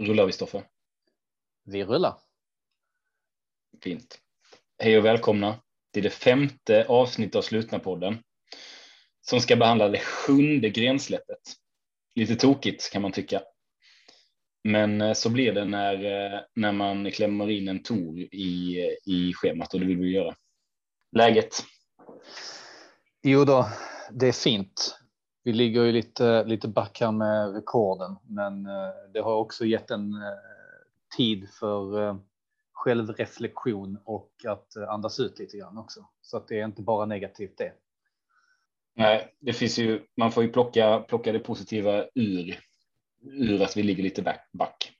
Rullar vi Stoffe? Vi rullar. Fint. Hej och välkomna till det femte avsnittet av Slutna podden som ska behandla det sjunde grensläppet. Lite tokigt kan man tycka. Men eh, så blir det när, eh, när man klämmer in en tor i, i schemat och det vill vi göra. Läget? Jo då, det är fint. Vi ligger ju lite, lite back här med rekorden, men eh, det har också gett en tid för självreflektion och att andas ut lite grann också. Så att det är inte bara negativt det. Nej, det finns ju, man får ju plocka, plocka det positiva ur, ur att vi ligger lite back. back.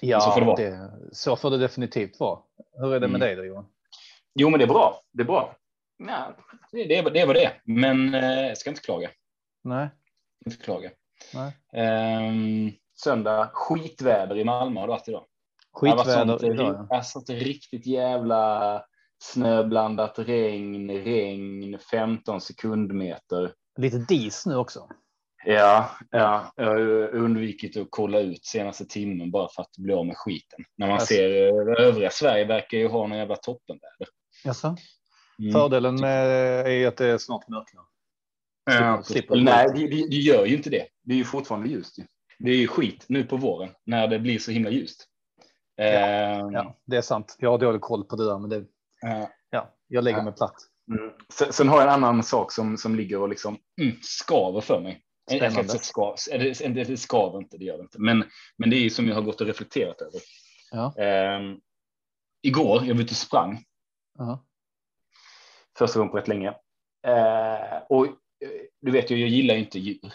Ja, så får det, vara. Det, så får det definitivt vara. Hur är det med mm. dig då Johan? Jo, men det är bra. Det är bra. Nej, det, det, det var det, men eh, jag ska inte klaga. Nej. Inte klaga. Um, söndag, skitväder i Malmö har det varit idag. Skitväder idag. Ja. Riktigt jävla snöblandat regn, regn, 15 sekundmeter. Lite dis nu också. Ja, ja, jag har undvikit att kolla ut senaste timmen bara för att bli av med skiten. När man alltså. ser eh, övriga Sverige verkar ju ha någon jävla toppenväder. Jaså? Mm. Fördelen med är att det är snart mörknar. Ja, Nej, det, det, det, gör ju inte det. Det är ju fortfarande ljust. Det är ju skit nu på våren när det blir så himla ljust. Ja, uh, ja det är sant. Jag har dålig koll på det där, men det, uh, ja, jag lägger uh, mig platt. Mm. Sen, sen, har jag en annan sak som, som ligger och liksom mm, skaver för mig. Spännande. Skav, det, det skaver inte, det gör det inte. Men, men det är ju som jag har gått och reflekterat över. Ja. Uh, igår, jag var ute och sprang. Första gången på rätt länge. Uh, och du vet ju, jag gillar inte djur.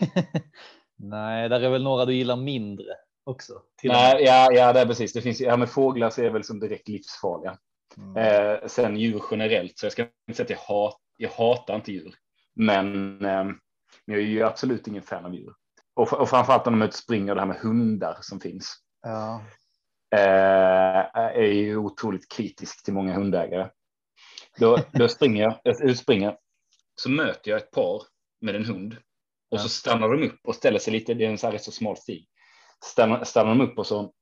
Nej, där är väl några du gillar mindre också. Nej, ja, ja, det är precis. Det finns ja, men fåglar så är väl som direkt livsfarliga. Mm. Eh, sen djur generellt, så jag ska inte säga att jag, hat, jag hatar inte djur. Men, eh, jag är ju absolut ingen fan av djur. Och, och framförallt när de springer, det här med hundar som finns. Ja. Eh, är ju otroligt kritisk till många hundägare. Då, då springer jag, ut springer, så möter jag ett par med en hund och ja. så stannar de upp och ställer sig lite, det är en så här rätt så smal stig. Stannar, stannar de upp och så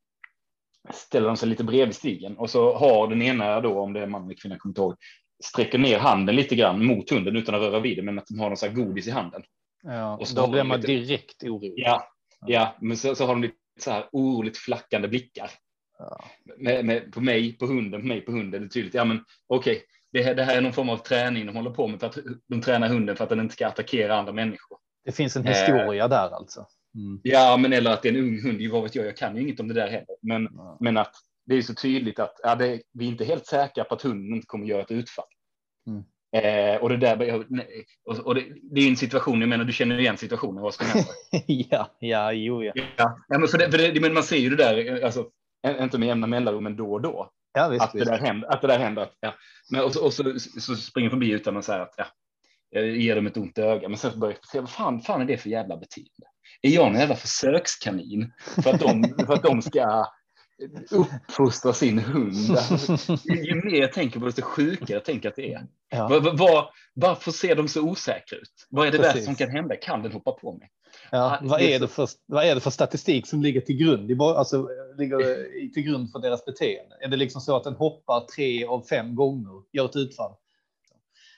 ställer de sig lite bredvid stigen och så har den ena då, om det är man eller kvinna, kommer ihåg, sträcker ner handen lite grann mot hunden utan att röra vid det, men att de har någon så här godis i handen. Ja, och så då blir man lite, direkt orolig. Ja, ja, men så, så har de lite så här oroligt flackande blickar. Ja. Med, med, på mig, på hunden, på mig, på hunden. Det är tydligt. Ja, men okej, okay, det, det här är någon form av träning de håller på med för att de tränar hunden för att den inte ska attackera andra människor. Det finns en historia eh, där alltså. Mm. Ja, men eller att det är en ung hund. Vad vet jag? Jag kan ju inget om det där heller, men, mm. men att det är så tydligt att ja, det, vi är inte helt säkra på att hunden inte kommer göra ett utfall. Mm. Eh, och det där och, och det, det, är en situation. Jag menar, du känner igen situationen. Vad ska hända? ja, ja, jo, ja. ja. ja men, för det, för det, men man ser ju det där, alltså, inte med jämna mellanrum, men då och då. Ja, visst, att, visst. Det där händer, att det där händer. Att, ja. men, och, så, och så, så springer förbi utan att säga att ja, jag ger dem ett ont öga. Men sen börjar jag säga, vad fan, fan är det för jävla beteende? Är jag en jävla försökskanin för att de, för att de ska uppfostra sin hund? Alltså, ju mer jag tänker på det, desto sjukare jag tänker att det är. Ja. Var, var, varför ser de så osäkra ut? Vad är det värsta som kan hända? Kan den hoppa på mig? Ja, vad, är det för, vad är det för statistik som ligger till grund, alltså, ligger till grund för deras beteende? Är det liksom så att den hoppar tre av fem gånger, gör ett utfall?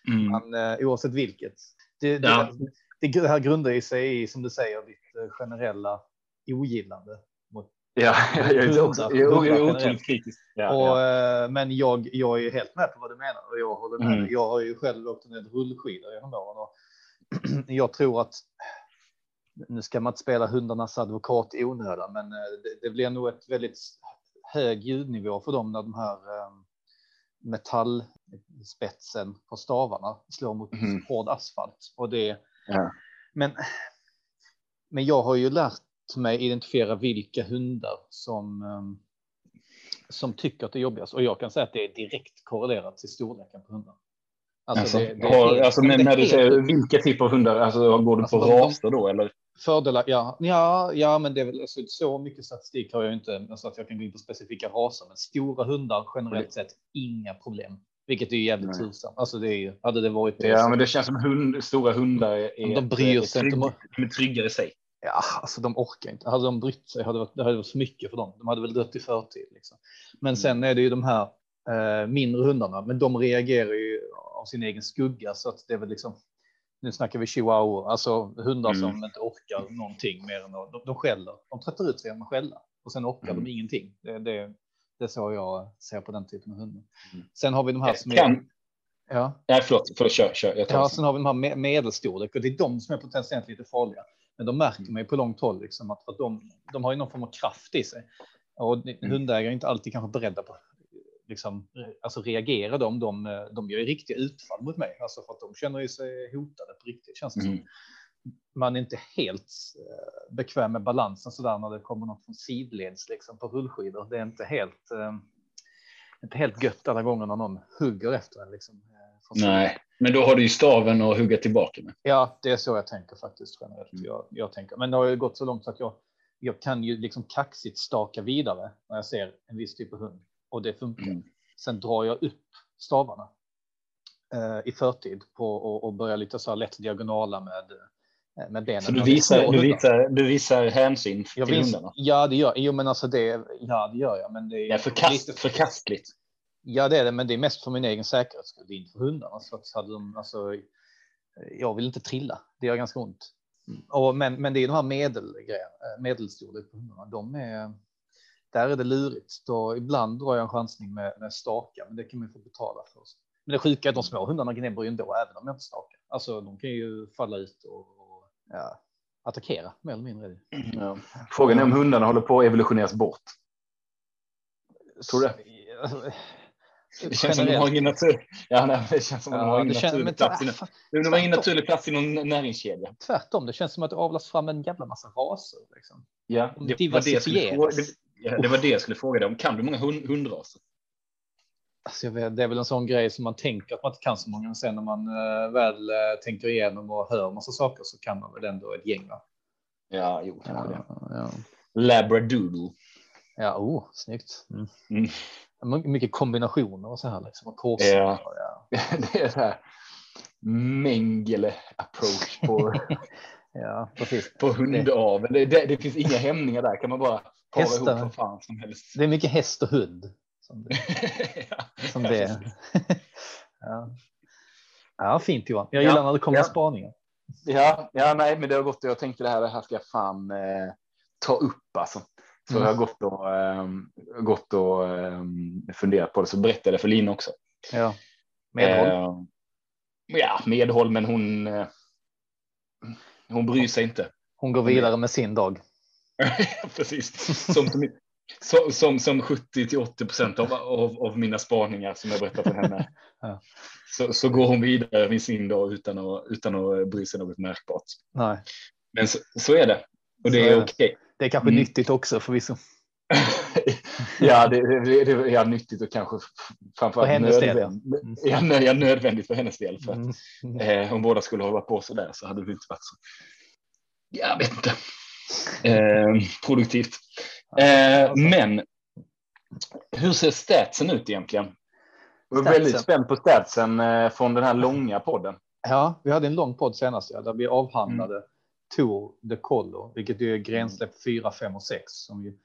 Mm. Man, eh, oavsett vilket. Det, det, ja. det, det här grundar sig i, som du säger, ditt eh, generella ogillande. Ja, jag är också jag är otroligt kritisk. Ja, och, ja. Eh, men jag, jag är helt med på vad du menar och jag håller med. Mm. Jag har ju själv åkt ner rullskidor genom åren och jag tror att nu ska man inte spela hundarnas advokat i onödan, men det, det blir nog ett väldigt hög ljudnivå för dem när de här metallspetsen på stavarna slår mot mm. hård asfalt. Och det, ja. men, men jag har ju lärt mig identifiera vilka hundar som um, som tycker att det är jobbigast och jag kan säga att det är direkt korrelerat till storleken på hundar. Alltså, alltså, det, det helt, alltså när, när du säger vilka typer av hundar, alltså går du alltså, på raser då eller? Fördelar, ja, ja, ja, men det är väl alltså, så mycket statistik har jag inte så att jag kan gå in på specifika raser, men stora hundar generellt sett inga problem. Vilket är jävligt tursamt. Alltså det är ju, hade det varit. Ja, så. men det känns som hund, stora hundar är, de bryr sig inte. De är tryggare i sig. Ja, alltså de orkar inte. Hade de brytt sig hade det varit, det hade varit för mycket för dem. De hade väl dött i förtid. Liksom. Men mm. sen är det ju de här eh, mindre hundarna, men de reagerar ju av sin egen skugga så att det är väl liksom. Nu snackar vi chihuahua, alltså hundar mm. som inte orkar någonting mer än att de, de skäller. De tröttar ut sig genom att skälla och sen orkar mm. de ingenting. Det, det, det är så jag ser på den typen av hundar. Mm. Sen har vi de här som kan... är Ja. Nej, förlåt, förlåt kör, kör. Jag tar ja, sen har vi de här medelstorlek och det är de som är potentiellt lite farliga. Men de märker man ju på långt håll liksom att, att de, de har ju någon form av kraft i sig. Och mm. hundägare är inte alltid kanske beredda på liksom, alltså reagera de, de, de gör ju riktiga utfall mot mig, alltså för att de känner ju sig hotade på riktigt känns det mm. som. Man är inte helt eh, bekväm med balansen så där när det kommer något från sidleds liksom på rullskidor. Det är inte helt, eh, inte helt gött alla gånger när någon hugger efter en liksom. Nej, men då har du ju staven att hugga tillbaka med. Ja, det är så jag tänker faktiskt generellt. Mm. Jag, jag tänker, men det har ju gått så långt så att jag, jag kan ju liksom kaxigt staka vidare när jag ser en viss typ av hund och det funkar. Mm. Sen drar jag upp stavarna eh, i förtid på och, och börjar lite så här lätt diagonala med eh, med benen. Så du visar, du visar, du visar hänsyn jag till vis, hundarna? Ja, det gör jo, men alltså det. Ja, det gör jag, men det är ja, förkast, lite förkastligt. Ja, det är det, men det är mest för min egen säkerhets skull. Det är inte för hundarna. Så att hade de, alltså, jag vill inte trilla. Det gör ganska ont. Mm. Och, men, men det är de här medelgrejerna, eh, medelstorlek på hundarna. De är, där är det lurigt. Då, ibland drar jag en chansning med, med staka, men det kan man få betala för. Oss. Men det sjuka är att de små hundarna gnäller ju ändå, även om jag inte stakar. Alltså, de kan ju falla ut och, och ja, attackera mer eller mindre. Ja. Frågan är om hundarna håller på att evolutioneras bort. Tror du det? Det känns som de har ingen natur. Ja, nej, det känns som ja, de har ingen naturlig plats. Inom, de har ingen naturlig plats i någon näringskedja. Tvärtom, det känns som att det avlas fram en jävla massa raser. Liksom. Ja, det, det, var det, skulle fråga, det, ja, det var det jag skulle fråga dig om. Kan du många hund, hundraser? Alltså vet, det är väl en sån grej som man tänker att man inte kan så många, men sen när man äh, väl äh, tänker igenom och hör massa saker så kan man väl ändå ett gäng. Va? Ja, jo, ja, det. Ja. Labradoodle. Ja, oh, snyggt. Mm. Mm mycket kombinationer och så här liksom. Och korsar, ja. ja. det är så här Mengele approach på. ja, precis. På hundaveln. Det, det, det, finns inga hämningar där. Kan man bara para ihop vad fan som helst. Det är mycket häst och hund. Som det, ja, som det ja. ja, fint Johan. Jag gillar när det kommer ja. spaningar. Ja, ja, nej, men det har gått och jag tänkte det här, det här ska jag fan eh, ta upp alltså. Så mm. jag har gått och, ähm, gått och ähm, funderat på det, så berättade jag för Lina också. Ja, medhåll. Äh, ja, medhåll, men hon, äh, hon bryr sig inte. Hon går vidare med sin dag. Precis, som, som, som, som 70 till 80 procent av, av, av, mina spaningar som jag berättar för henne. ja. så, så går hon vidare med sin dag utan att, utan att bry sig något märkbart. Nej. Men så, så är det och det är okej. Okay. Det är kanske mm. nyttigt också förvisso. ja, det, det, det är nyttigt och kanske framförallt nödvändigt. Ja. Mm. Ja, nödvändigt för hennes del. För att, mm. eh, om båda skulle hålla på så där så hade det inte varit så. Jag vet inte. Eh, produktivt. Eh, men hur ser statsen ut egentligen? Jag är väldigt spänd på statsen eh, från den här långa podden. Ja, vi hade en lång podd senast ja, där vi avhandlade mm. Tour de Collo, vilket är grensläpp 4, 5 och 6 som ju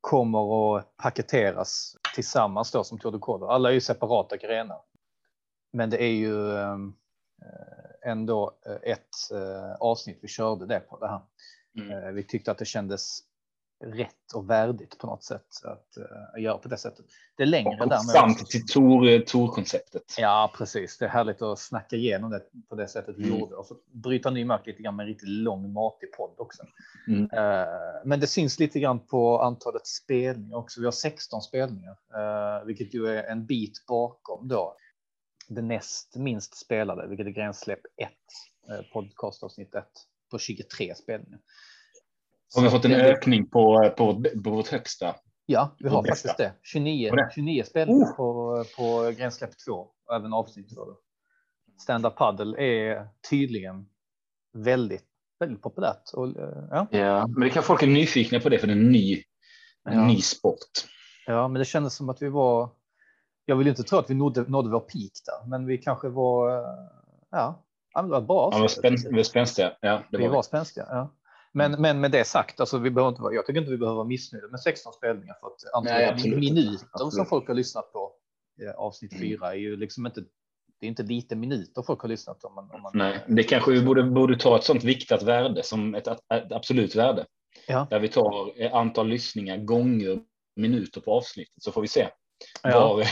kommer att paketeras tillsammans då som Tour de Collo. Alla är ju separata grenar. Men det är ju ehm, eh, ändå eh, ett eh, avsnitt vi körde det på det här. Mm. Vi tyckte att det kändes rätt och värdigt på något sätt att uh, göra på det sättet. Det är längre och där. Samt till tor, torkonceptet. Ja, precis. Det är härligt att snacka igenom det på det sättet vi mm. gjorde och så bryta ny mark lite grann med en riktigt lång matig podd också. Mm. Uh, men det syns lite grann på antalet spelningar också. Vi har 16 spelningar, uh, vilket ju är en bit bakom då. Det näst minst spelade, vilket är gränssläpp 1, podcastavsnitt 1 på 23 spelningar. Har vi fått en ökning på, på, på vårt högsta? Ja, vi har faktiskt det. 29, 29 spelningar oh. på, på gränssläpp 2 och även avsnitt 2. Stand-up paddle är tydligen väldigt, väldigt populärt. Och, eh, ja. ja, men det kan folk är nyfikna på det för det är en ny, en ja. ny sport. Ja, men det kändes som att vi var. Jag vill inte tro att vi nådde, nådde vår peak där, men vi kanske var. Ja, det var bra. Ja, vi var spänstiga. Ja, det vi var, var spänstiga. Ja. Men, men med det sagt, alltså vi behöver inte jag tycker inte vi behöver vara missnöjda med 16 spelningar för att antalet minuter absolut. som folk har lyssnat på eh, avsnitt 4 mm. är ju liksom inte det är inte lite minuter folk har lyssnat om man, om man... Nej, det kanske vi borde, borde ta ett sånt viktat värde som ett, ett absolut värde. Ja. Där vi tar antal lyssningar gånger minuter på avsnittet så får vi se. Ja. Var,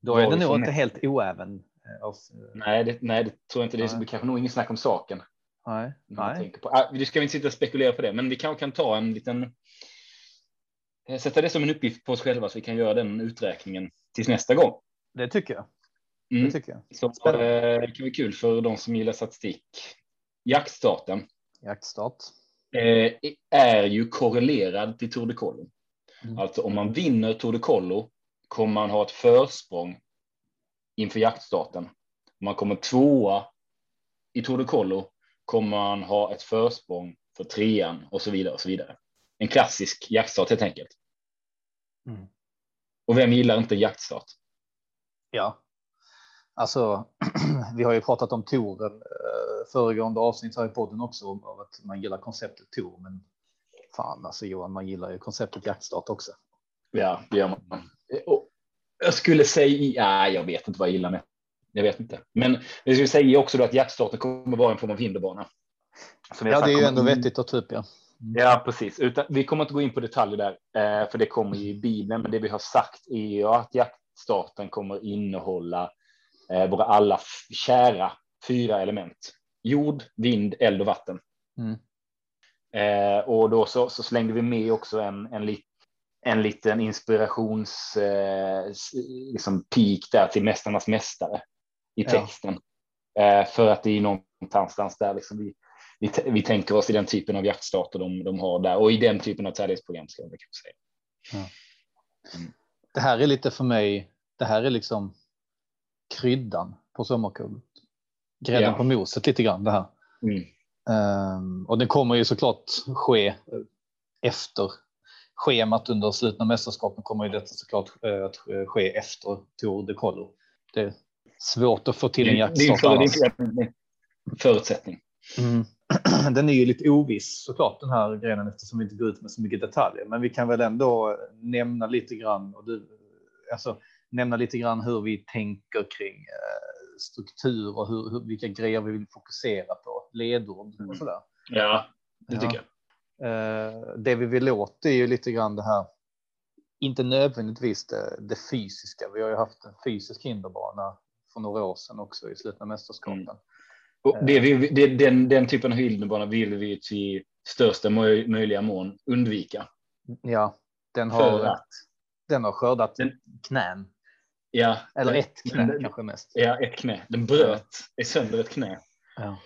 Då är det nog inte helt oäven. Eh, nej, det, nej, det tror jag inte. Det är kanske nog ingen snack om saken. Nej, nej. På. Ah, vi ska inte sitta och spekulera på det, men vi kanske kan ta en liten. Eh, sätta det som en uppgift på oss själva så vi kan göra den uträkningen tills nästa gång. Det tycker jag. Mm. Det tycker jag. Så eh, det kan bli kul för de som gillar statistik. Jaktstarten. Jaktstart. Eh, är ju korrelerad till Tour de Collo. Mm. Alltså om man vinner Tour de Collo kommer man ha ett försprång inför jaktstarten. Om man kommer tvåa i Tour de Collo kommer man ha ett försprång för trean och så vidare och så vidare. En klassisk jaktstart helt enkelt. Mm. Och vem gillar inte jaktstart? Ja, alltså vi har ju pratat om touren eh, föregående avsnitt här i podden också av att man gillar konceptet tour, men fan alltså Johan, man gillar ju konceptet jaktstart också. Ja, det gör man. Och jag skulle säga, ja, jag vet inte vad jag gillar med. Jag vet inte, men vi skulle säga också att jaktstarten kommer vara en form av hinderbana. Ja, det är ju ändå vettigt och typ ja. Mm. Ja, precis. Utan, vi kommer inte gå in på detaljer där, eh, för det kommer i Bibeln. Men det vi har sagt är ju att jaktstarten kommer innehålla eh, våra alla kära fyra element. Jord, vind, eld och vatten. Mm. Eh, och då så, så, slängde vi med också en, en, lit, en liten inspirations eh, liksom peak där till Mästarnas mästare i texten. Ja. Eh, för att det är någonstans där liksom vi, vi, vi tänker oss i den typen av jaktstarter de, de har där och i den typen av tävlingsprogram ska jag säga. Ja. Mm. Det här är lite för mig. Det här är liksom kryddan på sommarkullet. Grädden ja. på moset lite grann det här. Mm. Um, och det kommer ju såklart ske efter schemat under slutna mästerskapen kommer ju detta såklart uh, att ske efter Tour de Collo. Det svårt att få till en jaktstart. Det en förutsättning. Mm. Den är ju lite oviss såklart den här grenen eftersom vi inte går ut med så mycket detaljer. Men vi kan väl ändå nämna lite grann och du, alltså, nämna lite grann hur vi tänker kring eh, struktur och hur, hur, vilka grejer vi vill fokusera på, ledord och mm. sådär. Ja, det tycker ja. jag. Eh, det vi vill åt är ju lite grann det här, inte nödvändigtvis det, det fysiska. Vi har ju haft en fysisk hinderbana för några år sedan också i slutna mästerskapen. Mm. Och det vi, det, den, den typen av hinderbana vill vi till största möjliga mån undvika. Ja, den har, att, den har skördat den, knän. Ja, Eller ett knä den, kanske mest. Ja, ett knä. Den bröt ja. sönder ett knä. Ja.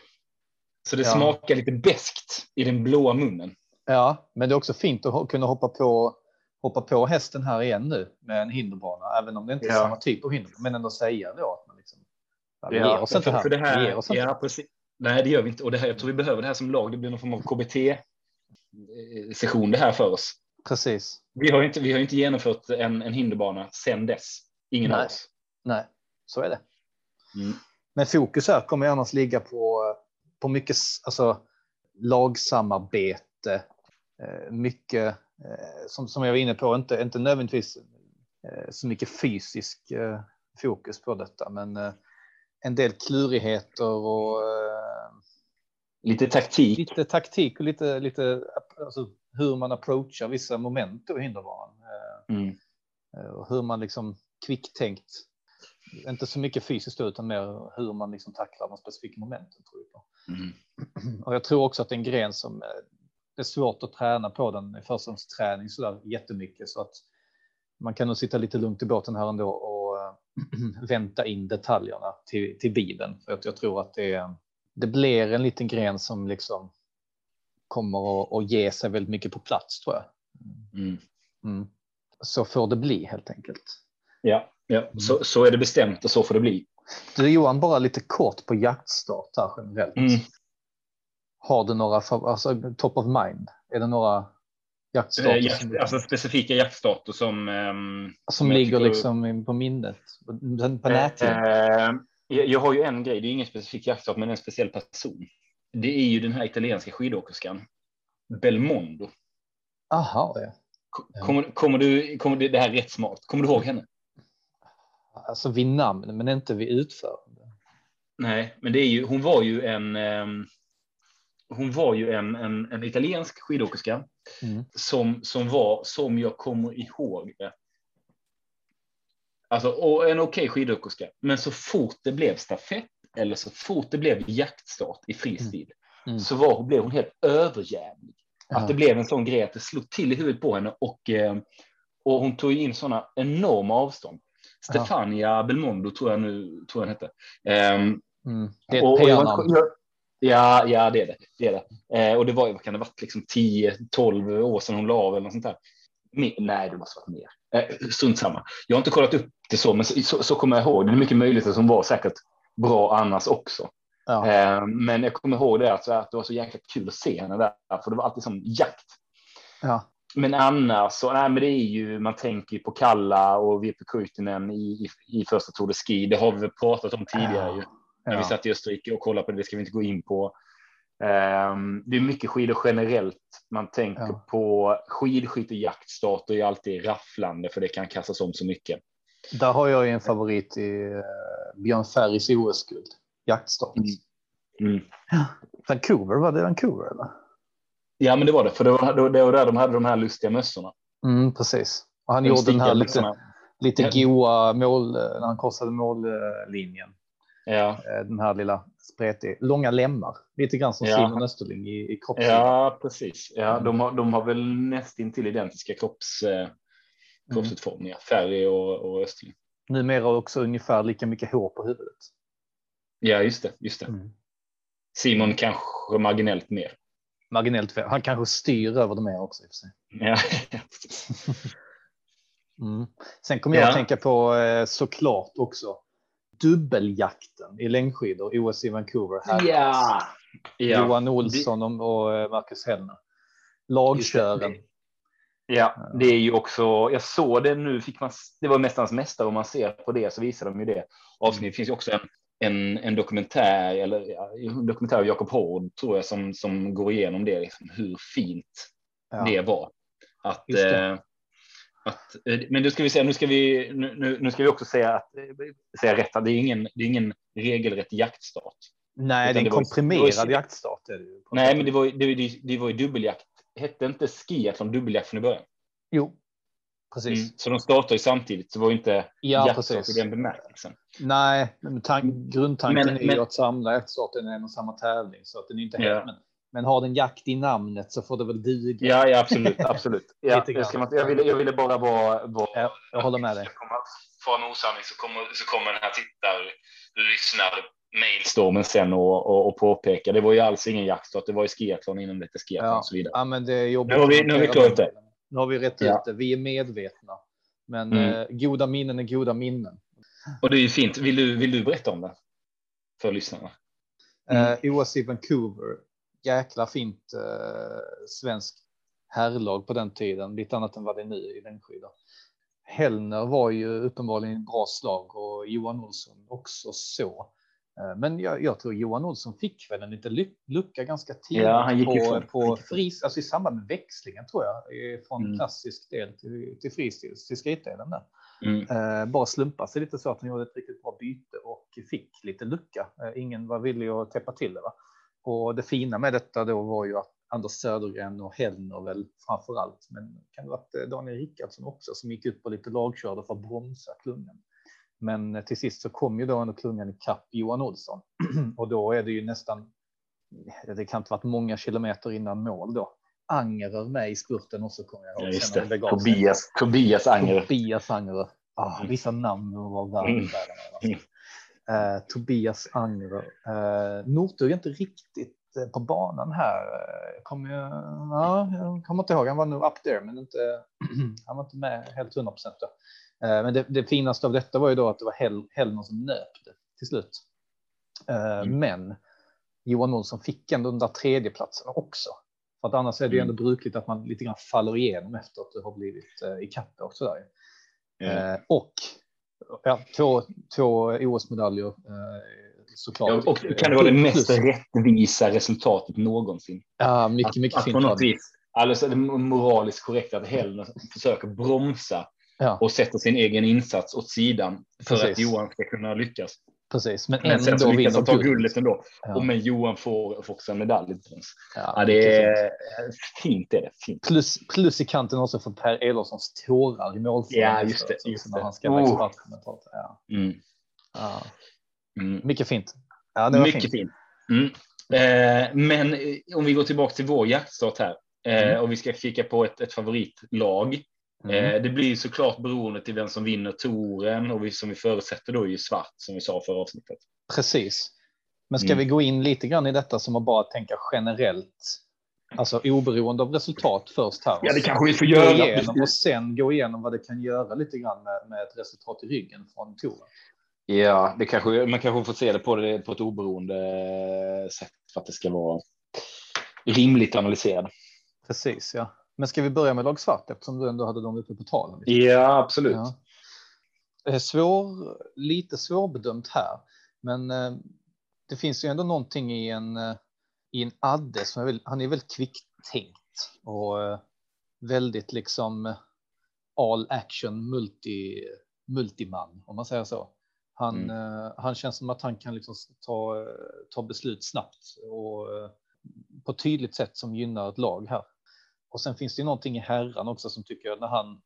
Så det ja. smakar lite beskt i den blåa munnen. Ja, men det är också fint att kunna hoppa på, hoppa på hästen här igen nu med en hinderbana, även om det inte är ja. samma typ av hinder, men ändå säga då att man liksom, vi ja, ger oss inte här. För det här oss ja, precis. Nej, det gör vi inte. Och det här, jag tror vi behöver det här som lag. Det blir någon form av KBT session det här för oss. Precis. Vi har inte, vi har inte genomfört en, en hinderbana sedan dess. Ingen Nej. av oss. Nej, så är det. Mm. Men fokus här kommer annars ligga på, på mycket alltså, lagsamarbete, eh, mycket eh, som, som jag var inne på, inte, inte nödvändigtvis eh, så mycket fysisk fokus på detta, men en del klurigheter och lite taktik. Lite taktik och lite, lite alltså, hur man approachar vissa moment i hinderbanan. Mm. Och hur man liksom kvicktänkt. Inte så mycket fysiskt utan mer hur man liksom tacklar de specifika momenten. Tror jag. Mm. Och jag tror också att en gren som det är svårt att träna på den i försäsongsträning så där jättemycket så att man kan nog sitta lite lugnt i båten här ändå och vänta in detaljerna till, till bilen för att jag tror att det, det blir en liten gren som liksom kommer att, att ge sig väldigt mycket på plats tror jag. Mm. Mm. Så får det bli helt enkelt. Ja, ja. Mm. Så, så är det bestämt och så får det bli. Du Johan, bara lite kort på jaktstart här generellt. Mm. Har du några, alltså top of mind? Är det några Eh, jakt, alltså specifika jaktstarter som... Eh, som ligger tycker... liksom på minnet, på, på näthinnan? Eh, jag har ju en grej, det är ingen specifik jaktstart, men en speciell person. Det är ju den här italienska skidåkerskan. Belmondo. Aha, ja. Kommer, kommer du, kommer du, det här är rätt smart. Kommer du ihåg henne? Alltså vid namn, men inte vid utförande. Nej, men det är ju, hon var ju en, um, hon var ju en, en, en italiensk skidåkerska mm. som, som var, som jag kommer ihåg det. Alltså, och en okej okay skidåkerska, men så fort det blev stafett eller så fort det blev jaktstart i fristil mm. mm. så var, blev hon helt överjävlig. Ja. Att det blev en sån grej att det slog till i huvudet på henne och, eh, och hon tog in sådana enorma avstånd. Stefania. Belmondo tror jag nu tror jag hette. Um, mm. Det är ett. Ja, ja, det är det. det, är det. Eh, och det var ju, vad kan det varit, liksom 10-12 år sedan hon la av eller något sånt där. Mer, nej, det måste varit mer. Eh, strunt samma. Jag har inte kollat upp det så, men så, så, så kommer jag ihåg. Det är mycket möjligt att hon var säkert bra annars också. Ja. Eh, men jag kommer ihåg det, alltså, att det var så jäkla kul att se henne där, för det var alltid som jakt. Ja. Men annars så, nej, men det är ju, man tänker på Kalla och Vipe Kuitinen i, i, i första Tour de Ski. Det har vi pratat om tidigare ja. ju. När vi satt i Österrike och kollade på det, det ska vi inte gå in på. Um, det är mycket skidor generellt. Man tänker ja. på skidskytte jaktstarter är alltid rafflande för det kan kastas om så mycket. Där har jag en favorit i uh, Björn Ferrys OS-guld, jaktstart. Mm. Mm. Ja. Vancouver, var det Vancouver eller? Ja, men det var det, för det var, det var där de hade de här lustiga mössorna. Mm, precis. Och han de gjorde den här lite, lite ja. goa mål när han korsade mållinjen. Ja. Eh, den här lilla spretiga, långa lemmar, lite grann som ja. Simon Österling i, i kroppssidan. Ja, precis. Ja, mm. de, har, de har väl nästintill identiska kropps, eh, mm. kroppsutformningar, Färg och, och Österling. Numera också ungefär lika mycket hår på huvudet. Ja, just det. Just det. Mm. Simon kanske marginellt mer. Marginellt fel. Han kanske styr över det mer också. I. Ja, mm. Sen kommer jag ja. att tänka på eh, såklart också dubbeljakten i längdskidor, OS i Vancouver. Här ja. ja. Johan Olsson och eh, Marcus Hellner. Lagkören. Ja, det är ju också. Jag såg det nu. Fick man. Det var Mästarnas mästare. Om man ser på det så visar de ju det. Avsnitt mm. finns ju också en, en, en dokumentär eller en dokumentär av Jakob Hård tror jag som som går igenom det. Liksom, hur fint ja. det var att eh, att, eh, men då ska vi säga, nu ska vi, nu, nu ska vi också säga, att, eh, säga rätt, det är ingen, det är ingen regelrätt jaktstart. Nej, det är en komprimerad var, jaktstart. Är det ju nej, men det var, det, det, det var ju dubbeljakt. Hette inte skiathlon dubbeljakt från början? Jo, precis. Mm, så de startar ju samtidigt, så det var inte ja, jaktstart i den bemärkelsen. Nej, men tank, grundtanken men, är men, ju att samla jaktstarten i en och samma tävling, så att den är inte ja. men men har den jakt i namnet så får det väl duga. Ja, ja absolut, absolut. Ja, ska jag, ville, jag ville bara vara... vara ja, jag håller med dig. Få en osanning så kommer, så kommer den här tittar, lyssnar mailstormen sen och, och, och påpeka. Det var ju alls ingen jaktstart. Det var ju skiathlon innan det skiathlon ja. och så vidare. Ja, men det är jobbigt. Nu har vi, nu har vi klarat det. Nu har vi rätt ut det. Vi är medvetna. Men mm. eh, goda minnen är goda minnen. Och det är ju fint. Vill du, vill du berätta om det? För lyssnarna. Mm. Eh, OS i Vancouver jäkla fint eh, svensk herrlag på den tiden, lite annat än vad det är nu i längdskidor. Hellner var ju uppenbarligen bra slag och Johan Olsson också så. Eh, men jag, jag, tror Johan Olsson fick väl en liten lucka ganska tidigt ja, han gick på, ifrån. på fris, alltså i samband med växlingen tror jag, från mm. klassisk del till, till fristil, till skritdelen där. Mm. Eh, bara slumpa sig lite så att han gjorde ett riktigt bra byte och fick lite lucka. Eh, ingen var villig att täppa till det. Va? Och det fina med detta då var ju att Anders Södergren och Hellner väl framför allt, men kan det varit Daniel Rickardsson också som gick ut på lite lagkörde för att bromsa klungan. Men till sist så kom ju då ändå klungan i kapp Johan Olsson och då är det ju nästan. Det kan inte varit många kilometer innan mål då. Angerer med i spurten och så kommer jag ihåg. Ja, det. Tobias, Tobias Angerer. Tobias Angerer. Ah, vissa namn var värre. Mm. Eh, Tobias Angrer. Eh, Northug är inte riktigt eh, på banan här. Jag kommer, ja, jag kommer inte ihåg, han var nog up there, men inte, han var inte med helt 100 procent. Eh, men det, det, finaste av detta var ju då att det var Hell, Hellner som nöpte till slut. Eh, mm. Men Johan Olsson fick ändå den där tredjeplatsen också. För att annars är det ju ändå mm. brukligt att man lite grann faller igenom efter att du har blivit eh, i kapp och sådär. Mm. och ja, två, två OS-medaljer, eh, såklart. Ja, och kan det vara det mest rättvisa resultatet någonsin? Ja, mycket, mycket att, fint. Att på något vis, alltså det moraliskt korrekt att Hellner försöker bromsa ja. och sätter sin egen insats åt sidan för Precis. att Johan ska kunna lyckas. Precis, men, men sen så lyckas han ta guldet ändå. Ja. Och men Johan får, får också en medalj. Ja, ja, det är fint. Är det. Fint. Plus, plus i kanten också för Per Elofssons tårar i målfrågan. Ja, just det. Just när han ska oh. ja. Mm. ja. Mm. Mycket fint. Ja, det var Mycket fint. fint. Mm. Eh, men om vi går tillbaka till vår jaktstart här eh, mm. och vi ska kika på ett, ett favoritlag Mm. Eh, det blir såklart beroende till vem som vinner touren och vi, som vi förutsätter då är ju svart som vi sa för avsnittet. Precis. Men ska mm. vi gå in lite grann i detta som att bara tänka generellt, alltså oberoende av resultat först här. Ja, det kanske vi får göra. Igenom, och sen gå igenom vad det kan göra lite grann med, med ett resultat i ryggen från touren. Ja, det kanske man kanske får se det på det på ett oberoende sätt för att det ska vara rimligt analyserat. Precis, ja. Men ska vi börja med lag svart eftersom du ändå hade dem uppe på talen? Ja, absolut. Ja. Svår, lite svårbedömt här, men eh, det finns ju ändå någonting i en, eh, i en Adde som är väldigt, han är väldigt kvicktänkt och eh, väldigt liksom all action multi multiman om man säger så. Han, mm. han känns som att han kan liksom ta, ta beslut snabbt och på ett tydligt sätt som gynnar ett lag här. Och sen finns det ju någonting i herran också som tycker när han.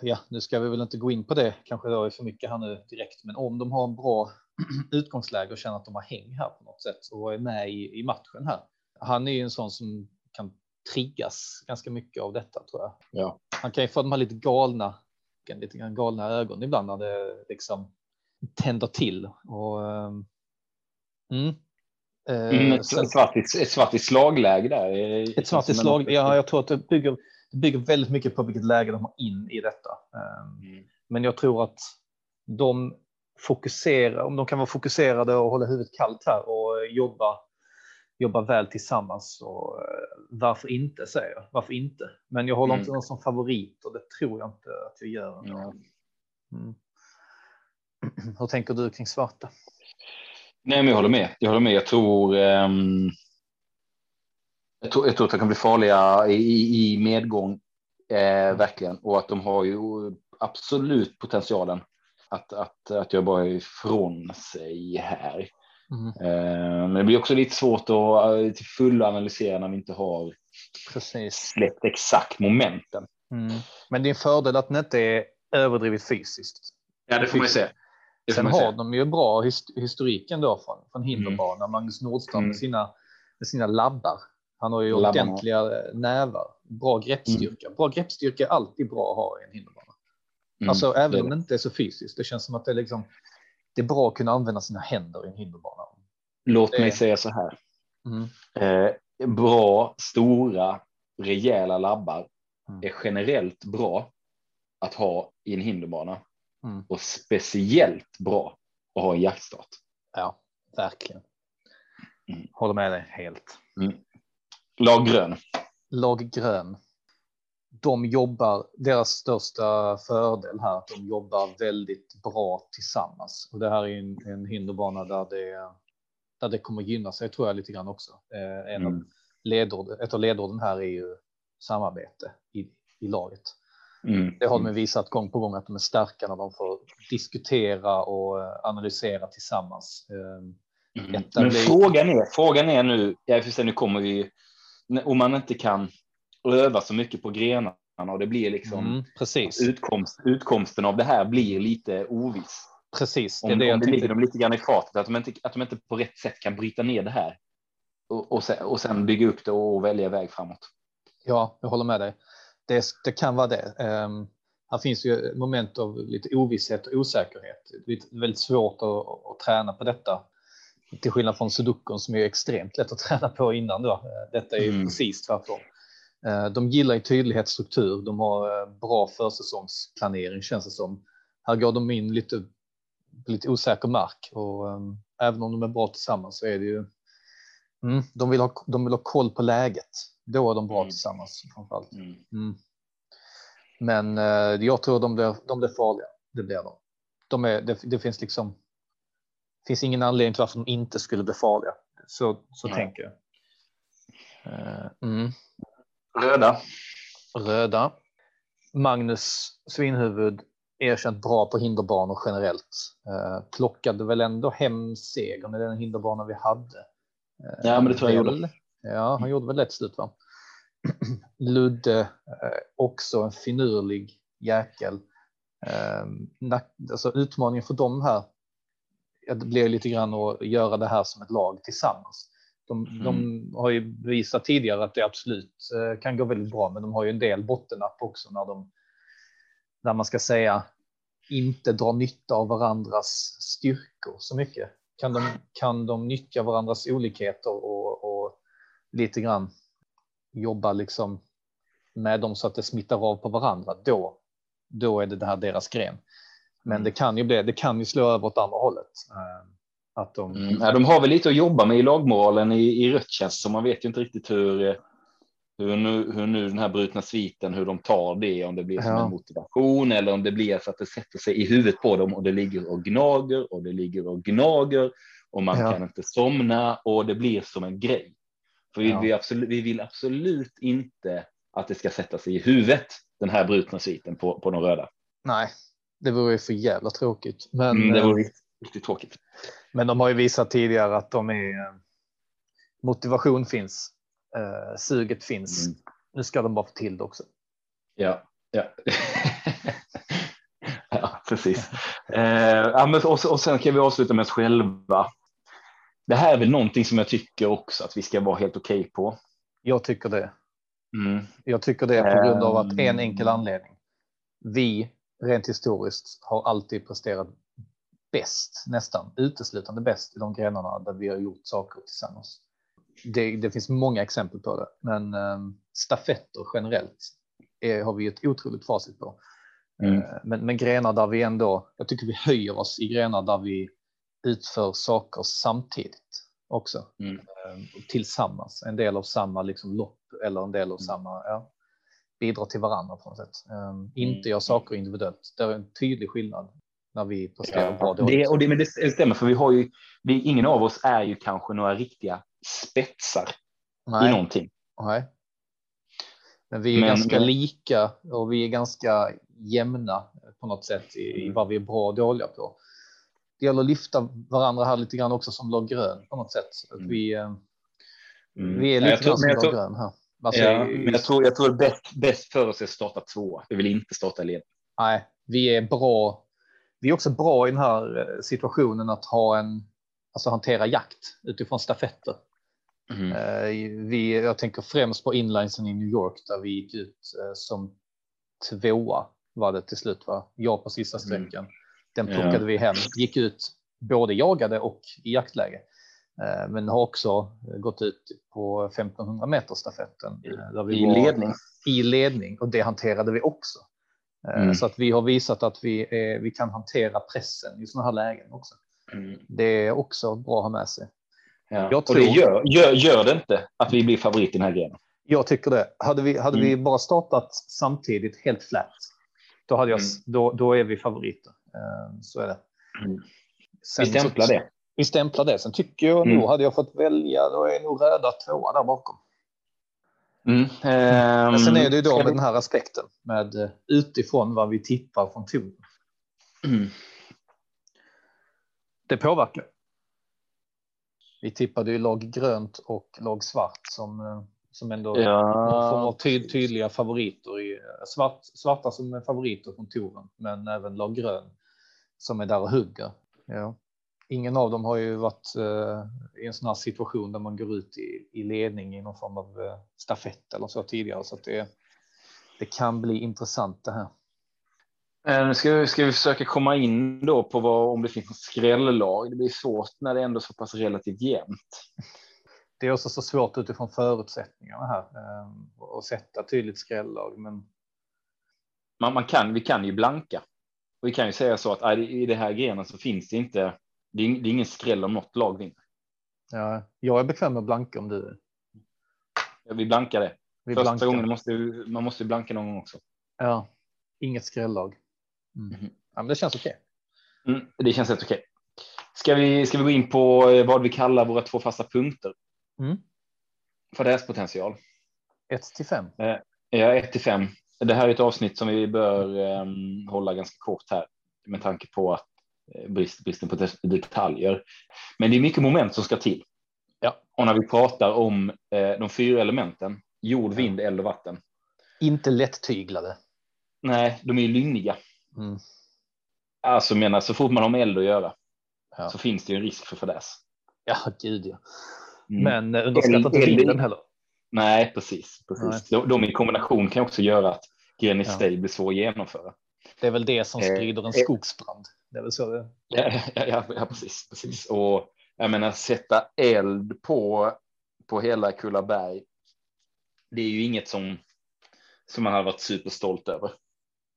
Ja, nu ska vi väl inte gå in på det kanske då är för mycket här nu direkt, men om de har en bra utgångsläge och känner att de har häng här på något sätt och är med i, i matchen här. Han är ju en sån som kan triggas ganska mycket av detta tror jag. Ja. Han kan ju få de här lite galna, lite galna ögon ibland när det liksom tänder till och. Mm, Mm, ett, sen, svartis, ett svartis slagläge där. Ett svartis slag. Ja, jag tror att det bygger, det bygger väldigt mycket på vilket läge de har in i detta. Ehm, mm. Men jag tror att de fokuserar, om de kan vara fokuserade och hålla huvudet kallt här och jobba, jobba väl tillsammans. Och eh, varför inte säger jag. Varför inte? Men jag håller mm. inte någon som favorit och det tror jag inte att jag gör. Mm. Hur tänker du kring svarta? Nej, men jag håller med. Jag håller med. Jag tror. Um, jag tror, jag tror att de kan bli farliga i, i medgång, eh, verkligen, och att de har ju absolut potentialen att att att göra bara ifrån sig här. Mm. Eh, men det blir också lite svårt att eh, till fullo analysera när vi inte har Precis. släppt exakt momenten. Mm. Men det är en fördel att det inte är överdrivet fysiskt. Ja, det får man se. Sen har de ju bra historiken då från, från hinderbana. Mm. Magnus Nordström mm. med, sina, med sina labbar. Han har ju Labbarna. ordentliga eh, nävar, bra greppstyrka. Mm. Bra greppstyrka är alltid bra att ha i en hinderbana. Mm. Alltså även om det inte är så fysiskt. Det känns som att det är liksom. Det är bra att kunna använda sina händer i en hinderbana. Låt det... mig säga så här. Mm. Eh, bra, stora, rejäla labbar mm. är generellt bra att ha i en hinderbana. Mm. Och speciellt bra att ha en jaktstart. Ja, verkligen. Mm. Håller med dig helt. Mm. Lag grön. Lag grön. De jobbar, deras största fördel här, att de jobbar väldigt bra tillsammans. Och det här är en, en hinderbana där det, där det kommer gynna sig tror jag lite grann också. Eh, en mm. av ledord, ett av ledorden här är ju samarbete i, i laget. Mm. Det har de mm. visat gång på gång att de är starka när de får diskutera och eh, analysera tillsammans. Ehm, mm. Men frågan är, frågan är nu, jag förstår, nu kommer vi, om man inte kan öva så mycket på grenarna och det blir liksom mm, precis. Utkomst, utkomsten av det här blir lite oviss. Precis. Det om, det om det ligger dem lite grann i fatet, att de, inte, att de inte på rätt sätt kan bryta ner det här och, och, sen, och sen bygga upp det och välja väg framåt. Ja, jag håller med dig det, det kan vara det. Um, här finns ju moment av lite ovisshet och osäkerhet. Det är väldigt svårt att, att träna på detta. Till skillnad från sudokun som är extremt lätt att träna på innan. Då. Detta är mm. precis tvärtom. Ehm, de gillar ju tydlighet, struktur. De har eh, bra försäsongsplanering känns det som. Här går de in lite, lite osäker mark och um, även om de är bra tillsammans så är det ju. Mm, de, vill ha, de vill ha koll på läget. Då är de bra mm. tillsammans framförallt. Mm. Mm. Men eh, jag tror de blir, de blir farliga. Det blir de. de är, det, det finns liksom. finns ingen anledning till varför de inte skulle bli farliga. Så, så tänker jag. Uh, mm. Röda. Röda. Magnus Svinhuvud erkänt bra på hinderbanor generellt. Uh, plockade väl ändå hem segern i den hinderbana vi hade. Uh, ja, men det tror jag gjorde. Ja, han gjorde väl lätt slut va? Ludde, uh, också en finurlig jäkel. Alltså utmaningen för dem här det blir lite grann att göra det här som ett lag tillsammans. De, mm. de, har ju visat tidigare att det absolut eh, kan gå väldigt bra, men de har ju en del bottennapp också när de, när man ska säga, inte dra nytta av varandras styrkor så mycket. Kan de, kan de nyttja varandras olikheter och lite grann jobba liksom med dem så att det smittar av på varandra, då, då är det, det här deras gren. Men mm. det kan ju bli, det kan ju slå över åt andra hållet. Eh, att de... Mm, ja, de har väl lite att jobba med i lagmoralen i, i rött känns så man vet ju inte riktigt hur, eh, hur nu, hur nu den här brutna sviten, hur de tar det, om det blir som ja. en motivation eller om det blir så att det sätter sig i huvudet på dem och det ligger och gnager och det ligger och gnager och man ja. kan inte somna och det blir som en grej. För vi, ja. vi, absolut, vi vill absolut inte att det ska sätta sig i huvudet, den här brutna sviten på, på de röda. Nej, det vore ju för jävla tråkigt. Men, mm, det vore eh, riktigt tråkigt. Men de har ju visat tidigare att de är eh, motivation finns, eh, suget finns. Mm. Nu ska de bara få till det också. Ja, ja. ja precis. Eh, och, och sen kan vi avsluta med oss själva. Det här är väl någonting som jag tycker också att vi ska vara helt okej okay på. Jag tycker det. Mm. Jag tycker det på grund av att en enkel anledning. Vi rent historiskt har alltid presterat bäst, nästan uteslutande bäst i de grenarna där vi har gjort saker tillsammans. Det, det finns många exempel på det, men eh, stafetter generellt är, har vi ett otroligt facit på. Mm. Eh, men, men grenar där vi ändå, jag tycker vi höjer oss i grenar där vi utför saker samtidigt också mm. eh, tillsammans. En del av samma liksom lopp eller en del av mm. samma. Ja, bidrar till varandra på något sätt. Um, inte gör saker individuellt. Det är en tydlig skillnad när vi presterar ja, bra. Det, och det, men det stämmer, för vi har ju, vi, ingen av oss är ju kanske några riktiga spetsar Nej. i någonting. Nej. Men vi är men, ganska men... lika och vi är ganska jämna på något sätt i, i mm. vad vi är bra och dåliga på. Det gäller att lyfta varandra här lite grann också som lag grön på något sätt. Att mm. vi, mm. vi är lite grann som lag grön här. Alltså, ja, men jag tror, jag tror bäst, bäst för oss är att starta två. Vi vill inte starta led. Nej, vi är bra. Vi är också bra i den här eh, situationen att ha en, alltså hantera jakt utifrån stafetter. Mm. Vi, jag tänker främst på inlinesen i New York där vi gick ut eh, som tvåa var det till slut. Va? Jag på sista mm. Den plockade ja. vi hem, gick ut både jagade och i jaktläge. Eh, men har också gått ut på 1500 meter stafetten. Eh, där vi I ledning. I ledning och det hanterade vi också. Eh, mm. Så att vi har visat att vi, är, vi kan hantera pressen i sådana här lägen också. Mm. Det är också bra att ha med sig. Ja. Jag tror, och det gör, gör, gör det inte att vi blir favorit i den här grenen? Jag tycker det. Hade vi, hade mm. vi bara startat samtidigt helt flat, då, hade jag, mm. då, då är vi favoriter. Så är det. Mm. Sen, vi stämplar det vi stämplar det. Sen tycker jag mm. nog, hade jag fått välja, då är nog röda tvåa där bakom. Mm. Um, Men sen är det ju då med vi... den här aspekten med eh, utifrån vad vi tippar från tonen. Mm. Det påverkar. Vi tippade ju lag grönt och lag svart som, eh, som ändå ja. får tyd, tydliga favoriter. I, svart, svarta som favoriter från touren, men även lag grön som är där och hugger. Ja ingen av dem har ju varit eh, i en sån här situation där man går ut i, i ledning i någon form av eh, stafett eller så tidigare. Så att det, det kan bli intressant det här. Eh, nu ska, ska vi försöka komma in då på vad, om det finns något skrällag. Det blir svårt när det är ändå så pass relativt jämnt. Det är också så svårt utifrån förutsättningarna här eh, att sätta tydligt skrällag. Men... Man, man kan, vi kan ju blanka. Vi kan ju säga så att i det här grenen så finns det inte det är, det är ingen skräll om något lag vinner. Ja, jag är bekväm med att blanka om du. Ja, vi blankar det. Vi Första blankar. gången måste man måste blanka någon gång också. Ja, inget skrällag. Mm. Mm. Ja, men det känns okej. Okay. Mm, det känns helt okej. Ska vi, ska vi gå in på eh, vad vi kallar våra två fasta punkter? Mm. Fadäspotential. 1 till 5. Eh, ja, 1 till 5. Det här är ett avsnitt som vi bör um, hålla ganska kort här med tanke på att eh, brist, bristen på detaljer. Men det är mycket moment som ska till. Ja. Och när vi pratar om eh, de fyra elementen, jord, vind, eld och vatten. Inte lättyglade. Nej, de är lynniga. Mm. Alltså menar, så fort man har med eld att göra Ja. så finns det ju en risk för fadäs. Ja, gud ja. Mm. Men eh, underskatta inte vinden heller. Nej, precis. precis. De, de i kombination kan också göra att grejen i Ja. sig blir svår att genomföra. Det är väl det som Eh, sprider en eh. skogsbrand. Det är väl så det Ja, ja, ja, ja precis, precis. Och jag menar sätta eld på, på hela Kullaberg. Det är ju inget som, som man har varit superstolt över.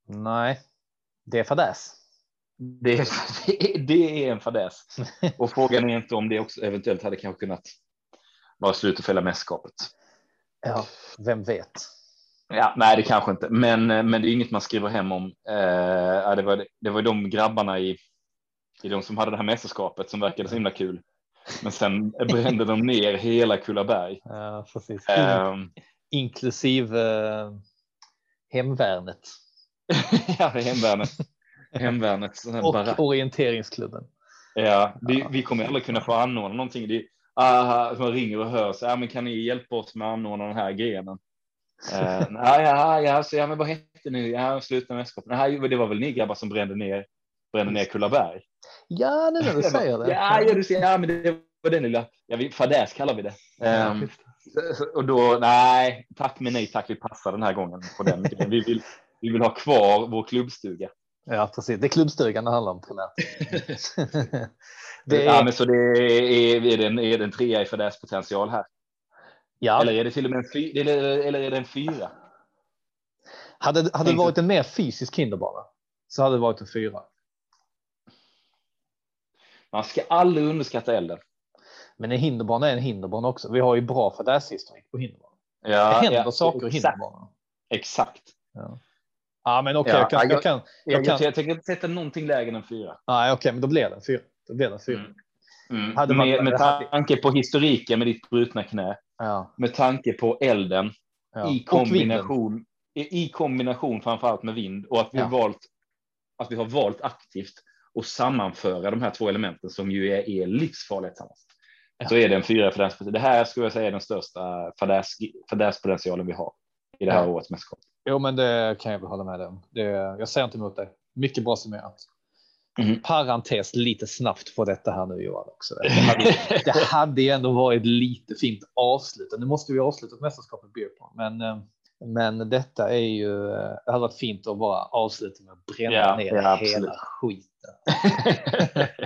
Nej, det är fadäs. Det, är- det, är- det är en fadäs. Och frågan är inte om det också eventuellt hade kanske kunnat vara slutet för hela mästerskapet. Ja, vem vet? Ja, nej, det kanske inte, men, men det är inget man skriver hem om. Eh, ja, det, var, det var de grabbarna i, i de som hade det här mästerskapet som verkade så himla kul. Men sen brände de ner hela Kullaberg. Ja, precis. Eh, Inklusive eh, hemvärnet ja, hemvärnet. Hemvärnet. och barack. orienteringsklubben. Ja, vi, vi kommer aldrig kunna få anordna någonting. Det aha, man ringer och hör så ja, men kan ni hjälpa oss med att anordna den här grenen? Uh, ja, ja, ja, så, ja, men vad hette ni? Ja, sluta med mästerskapet. Nej, det var väl ni grabbar som brände ner, brände ner Kullaberg? Ja, nu när du säger det. Ja, ja, du ser, ja, men det var den lilla, ja, vi, fadäs kallar vi det. Ja, det. och då, nej, tack men nej tack, vi passar den här gången på den. Vi vill, vi vill ha kvar vår klubbstuga. Ja, precis. Det är klubbstugan det handlar om primärt. det Ja, är, men så det är, är, det en, är det en trea i fadäspotential här? ja, Eller är det till och med en, fy, eller, eller är det en fyra? hade, hade det varit en mer fysisk hinderbana så hade det varit en fyra. Man ska aldrig underskatta elden. Men en hinderbana är en hinderbana också. Vi har ju bra fadäshistorik på hinderbana. Ja, Det händer ja, saker i exakt, hinderbanan. exakt. Ja. Ja, men okej, Ja, jag, kan, jag- jag kan. Jag, kan- jag, tänker inte sätta någonting lägre än fyra. Nej, okej, men då blir det fyra. Då blir det en fyra. Mm. Mm. Hade man- med, med tanke på historiken med ditt brutna knä, Ja, med tanke på elden, ja. i Och kombination, i, i kombination framförallt med vind och att vi, Ja. har valt, att vi har valt aktivt att sammanföra de här två elementen som ju är, är livsfarliga tillsammans. Så är det en fyra fadäs. Det här skulle jag säga är den största fadäs, fadäspotentialen vi har i det här årets mästerskap. Jo, men det kan jag väl hålla med om. Det, jag säger inte emot det. Mycket bra summerat. Mhm. Parentes lite snabbt på detta här nu Johan också. Det hade, det hade ändå varit lite fint avslut. Nu måste vi avsluta mästerskapet Beer Pong, men eh, men detta är ju. eh, Det hade varit fint att bara avsluta med att bränna Ja, ner ja, hela skiten.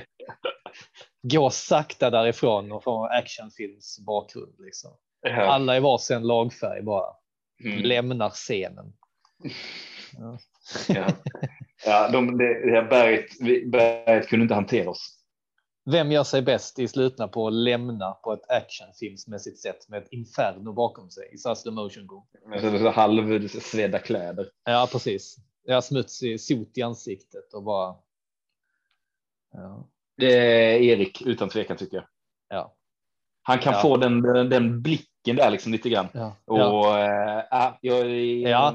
Gå sakta därifrån och få actionfilms bakgrund liksom. Ja. Alla i varsin lagfärg bara Mm. lämnar scenen. Ja. Ja, ja de, det, det berget, vi- berget kunde inte hantera oss. Vem gör sig bäst i slutna på att lämna på ett actionfilmsmässigt sätt med ett inferno bakom sig i slow motion gång? Halvsvedda kläder. Ja, precis. Jag har smutsig sot i ansiktet och bara. Ja, Det är Erik utan tvekan tycker jag. Han kan Ja. få den, den, blicken där liksom lite grann. ja. Och ja. äh, jag, Ja.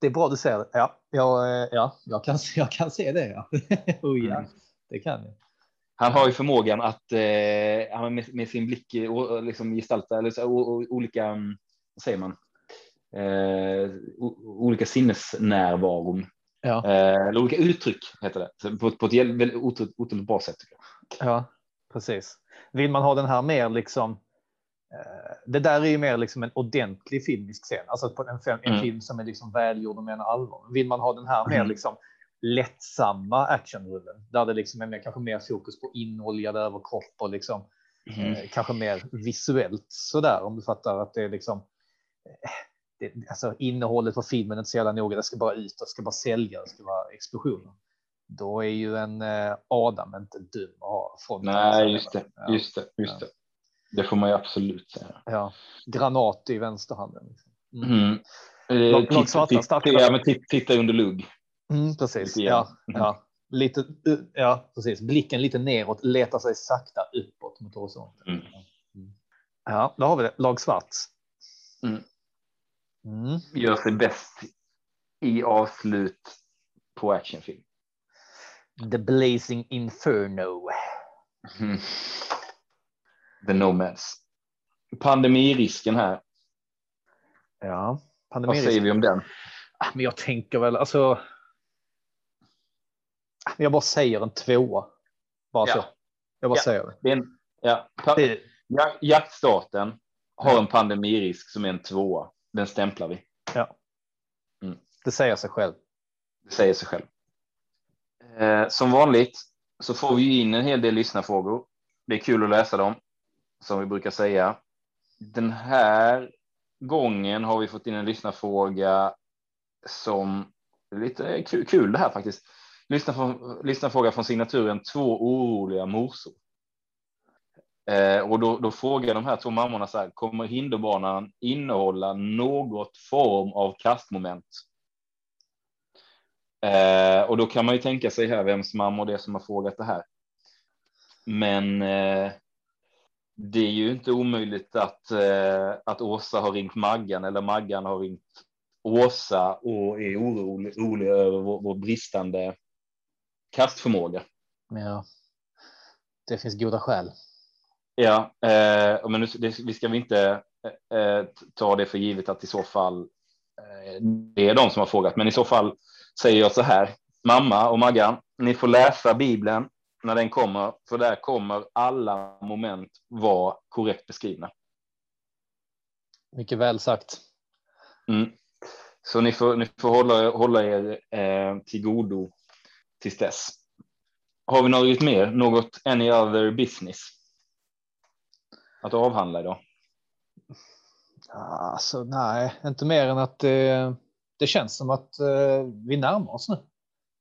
Det är bra du säger det. Ja, jag, eh, ja, jag kan, jag kan se det. Ja. oh, ja. Mm. Det kan jag. Han har ju förmågan att eh, med, med sin blick eh, och, och liksom gestalta eller så, och, och, olika, mm, vad säger man, eh, olika sinnesnärvaron. Ja. Eh, eller olika uttryck heter det. På, på ett otroligt bra sätt. Tycker jag. Ja, precis. Vill man ha den här mer liksom. eh, Det där är ju mer liksom en ordentlig filmisk scen, alltså på en, film, en Mm. film som är liksom välgjord och menar allvar. Vill man ha den här mer Mm. liksom lättsamma actionrullen där det liksom är mer, kanske mer fokus på inoljad överkropp och liksom Mm. eh, kanske mer visuellt så där om du fattar att det är liksom. eh, Det, alltså innehållet på filmen är inte så jävla noga. Det ska bara ut, det ska bara sälja, det ska vara explosioner. Då är ju en eh, Adam inte dum att ha från. Nej, just det. Ja. Just det, just det. Det får man ju absolut säga. Ja, granat i vänsterhanden. liksom. Mm. Mm. Eh, titta- svarta, starka. Ja, men titta, titta under lugg. Mm, precis. Ja, ja. lite, ja, precis. Blicken lite neråt, letar sig sakta uppåt mot horisonten. Mm. Ja, då har vi det. Lag svart. Mm. Mm. Gör sig bäst i avslut på actionfilm. The Blazing Inferno. Mm. The Nomads. Pandemirisken här. Ja, pandemirisken. Vad säger vi om den? Ah, men jag tänker väl alltså. Ah, jag bara säger en tvåa. Bara ja. så. Jag bara ja. säger det. en, ja. det... Jaktstaten har en pandemirisk som är en tvåa. Den stämplar vi. Ja. Mm. Det säger sig själv. Det säger sig själv. Eh, som vanligt så får vi in en hel del lyssnarfrågor. Det är kul att läsa dem, som vi brukar säga. Den här gången har vi fått in en lyssnarfråga som är lite kul, kul det här faktiskt. Lyssnarfråga från signaturen Två oroliga morsor. Eh, och då, då frågar de här två mammorna så här, kommer hinderbanan innehålla något form av kastmoment? Eh, och då kan man ju tänka sig här vems mamma det är som har frågat det här. Men eh, det är ju inte omöjligt att, eh, att Åsa har ringt Maggan eller Maggan har ringt Åsa och är orolig, orolig över vår, vår bristande kastförmåga. Ja, det finns goda skäl. Ja, eh, men det, vi ska vi inte eh, ta det för givet att i så fall eh, det är de som har frågat, men i så fall säger jag så här. Mamma och Maggan, ni får läsa Bibeln när den kommer, för där kommer alla moment vara korrekt beskrivna. Mycket väl sagt. Mm. Så ni får, ni får hålla, hålla er eh, till godo tills dess. Har vi något mer? Något any other business? Att avhandla idag? Alltså, nej, inte mer än att det, det känns som att eh, vi närmar oss nu.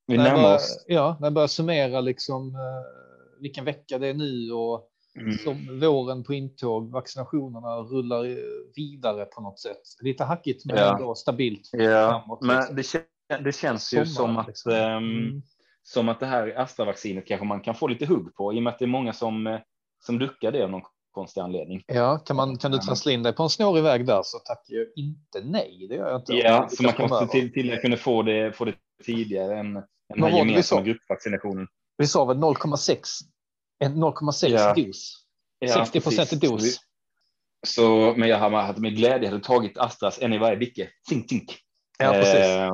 Vi närmar börjar, oss. Ja, när jag börjar summera liksom eh, vilken vecka det är nu och mm. som våren på intåg, vaccinationerna rullar vidare på något sätt. Lite hackigt men ja. ändå stabilt. Ja, framåt, men liksom. det, kän det känns ju som att liksom. um, mm. som att det här Astra-vaccinet kanske man kan få lite hugg på i och med att det är många som eh, som duckar det av någon konstig anledning. Ja, kan, man, kan du trassla in dig på en snårig väg där så tackar jag inte nej. Det gör jag inte. Ja, så man kan se till, till att kunna få det, få det tidigare än, än den gemensamma gruppvaccinationen. Vi sa väl 0,6 0,6 ja. dos. 60 procent ja, dos. Så, men jag hade med glädje hade tagit Astras en i varje bicke. Tink, tink. Ja, precis. Eh,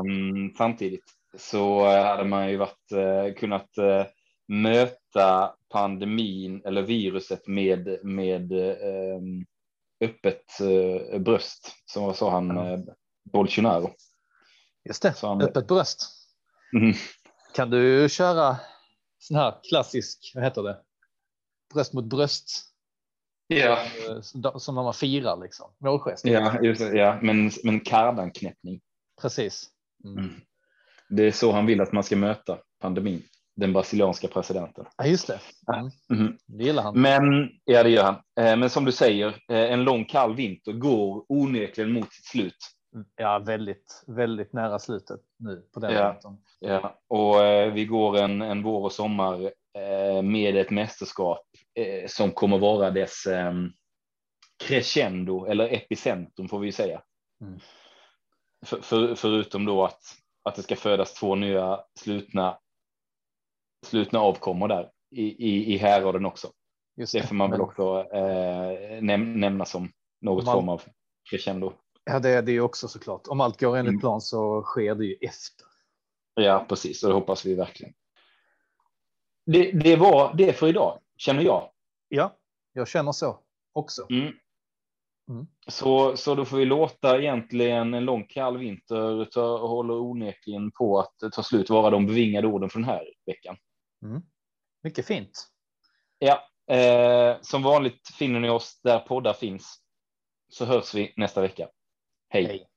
samtidigt så hade man ju varit, eh, kunnat eh, möta pandemin eller viruset med, med eh, öppet eh, bröst, som sa han, eh, Bolsonaro. Just det, han, öppet bröst. Mm. Kan du köra sån här klassisk, vad heter det? Bröst mot bröst. Ja. Eh, som när man firar liksom. Målgest. Ja, just, ja, men, men kardanknäppning. Precis. Mm. Mm. Det är så han vill att man ska möta pandemin den brasilianska presidenten. Ja, just det. Mm. Mm. Det gillar han. Men, ja, det gör han. Eh, men som du säger, eh, en lång kall vinter går onekligen mot sitt slut. Ja, väldigt, väldigt nära slutet nu på den ja, Ja, och eh, vi går en, en vår och sommar med ett mästerskap som kommer vara dess ehm, crescendo eller epicentrum får vi säga. Mm. För, för, förutom då att, att det ska födas två nya slutna slutna avkommor där i, i, i häraden också. Just det, det får man väl också eh, näm nämna som något man, form av crescendo. Ja, det är det också såklart. Om allt går enligt mm. plan så sker det ju efter. Ja, precis, och det hoppas vi verkligen. Det, det var det för idag, känner jag. Ja, jag känner så också. Mm. Mm. Så, så då får vi låta egentligen en lång kall vinter ta, håller onekligen på att ta slut vara de bevingade orden från den här veckan. Mm. Mycket fint. Ja, eh, som vanligt finner ni oss där poddar finns. Så hörs vi nästa vecka. Hej. Hej.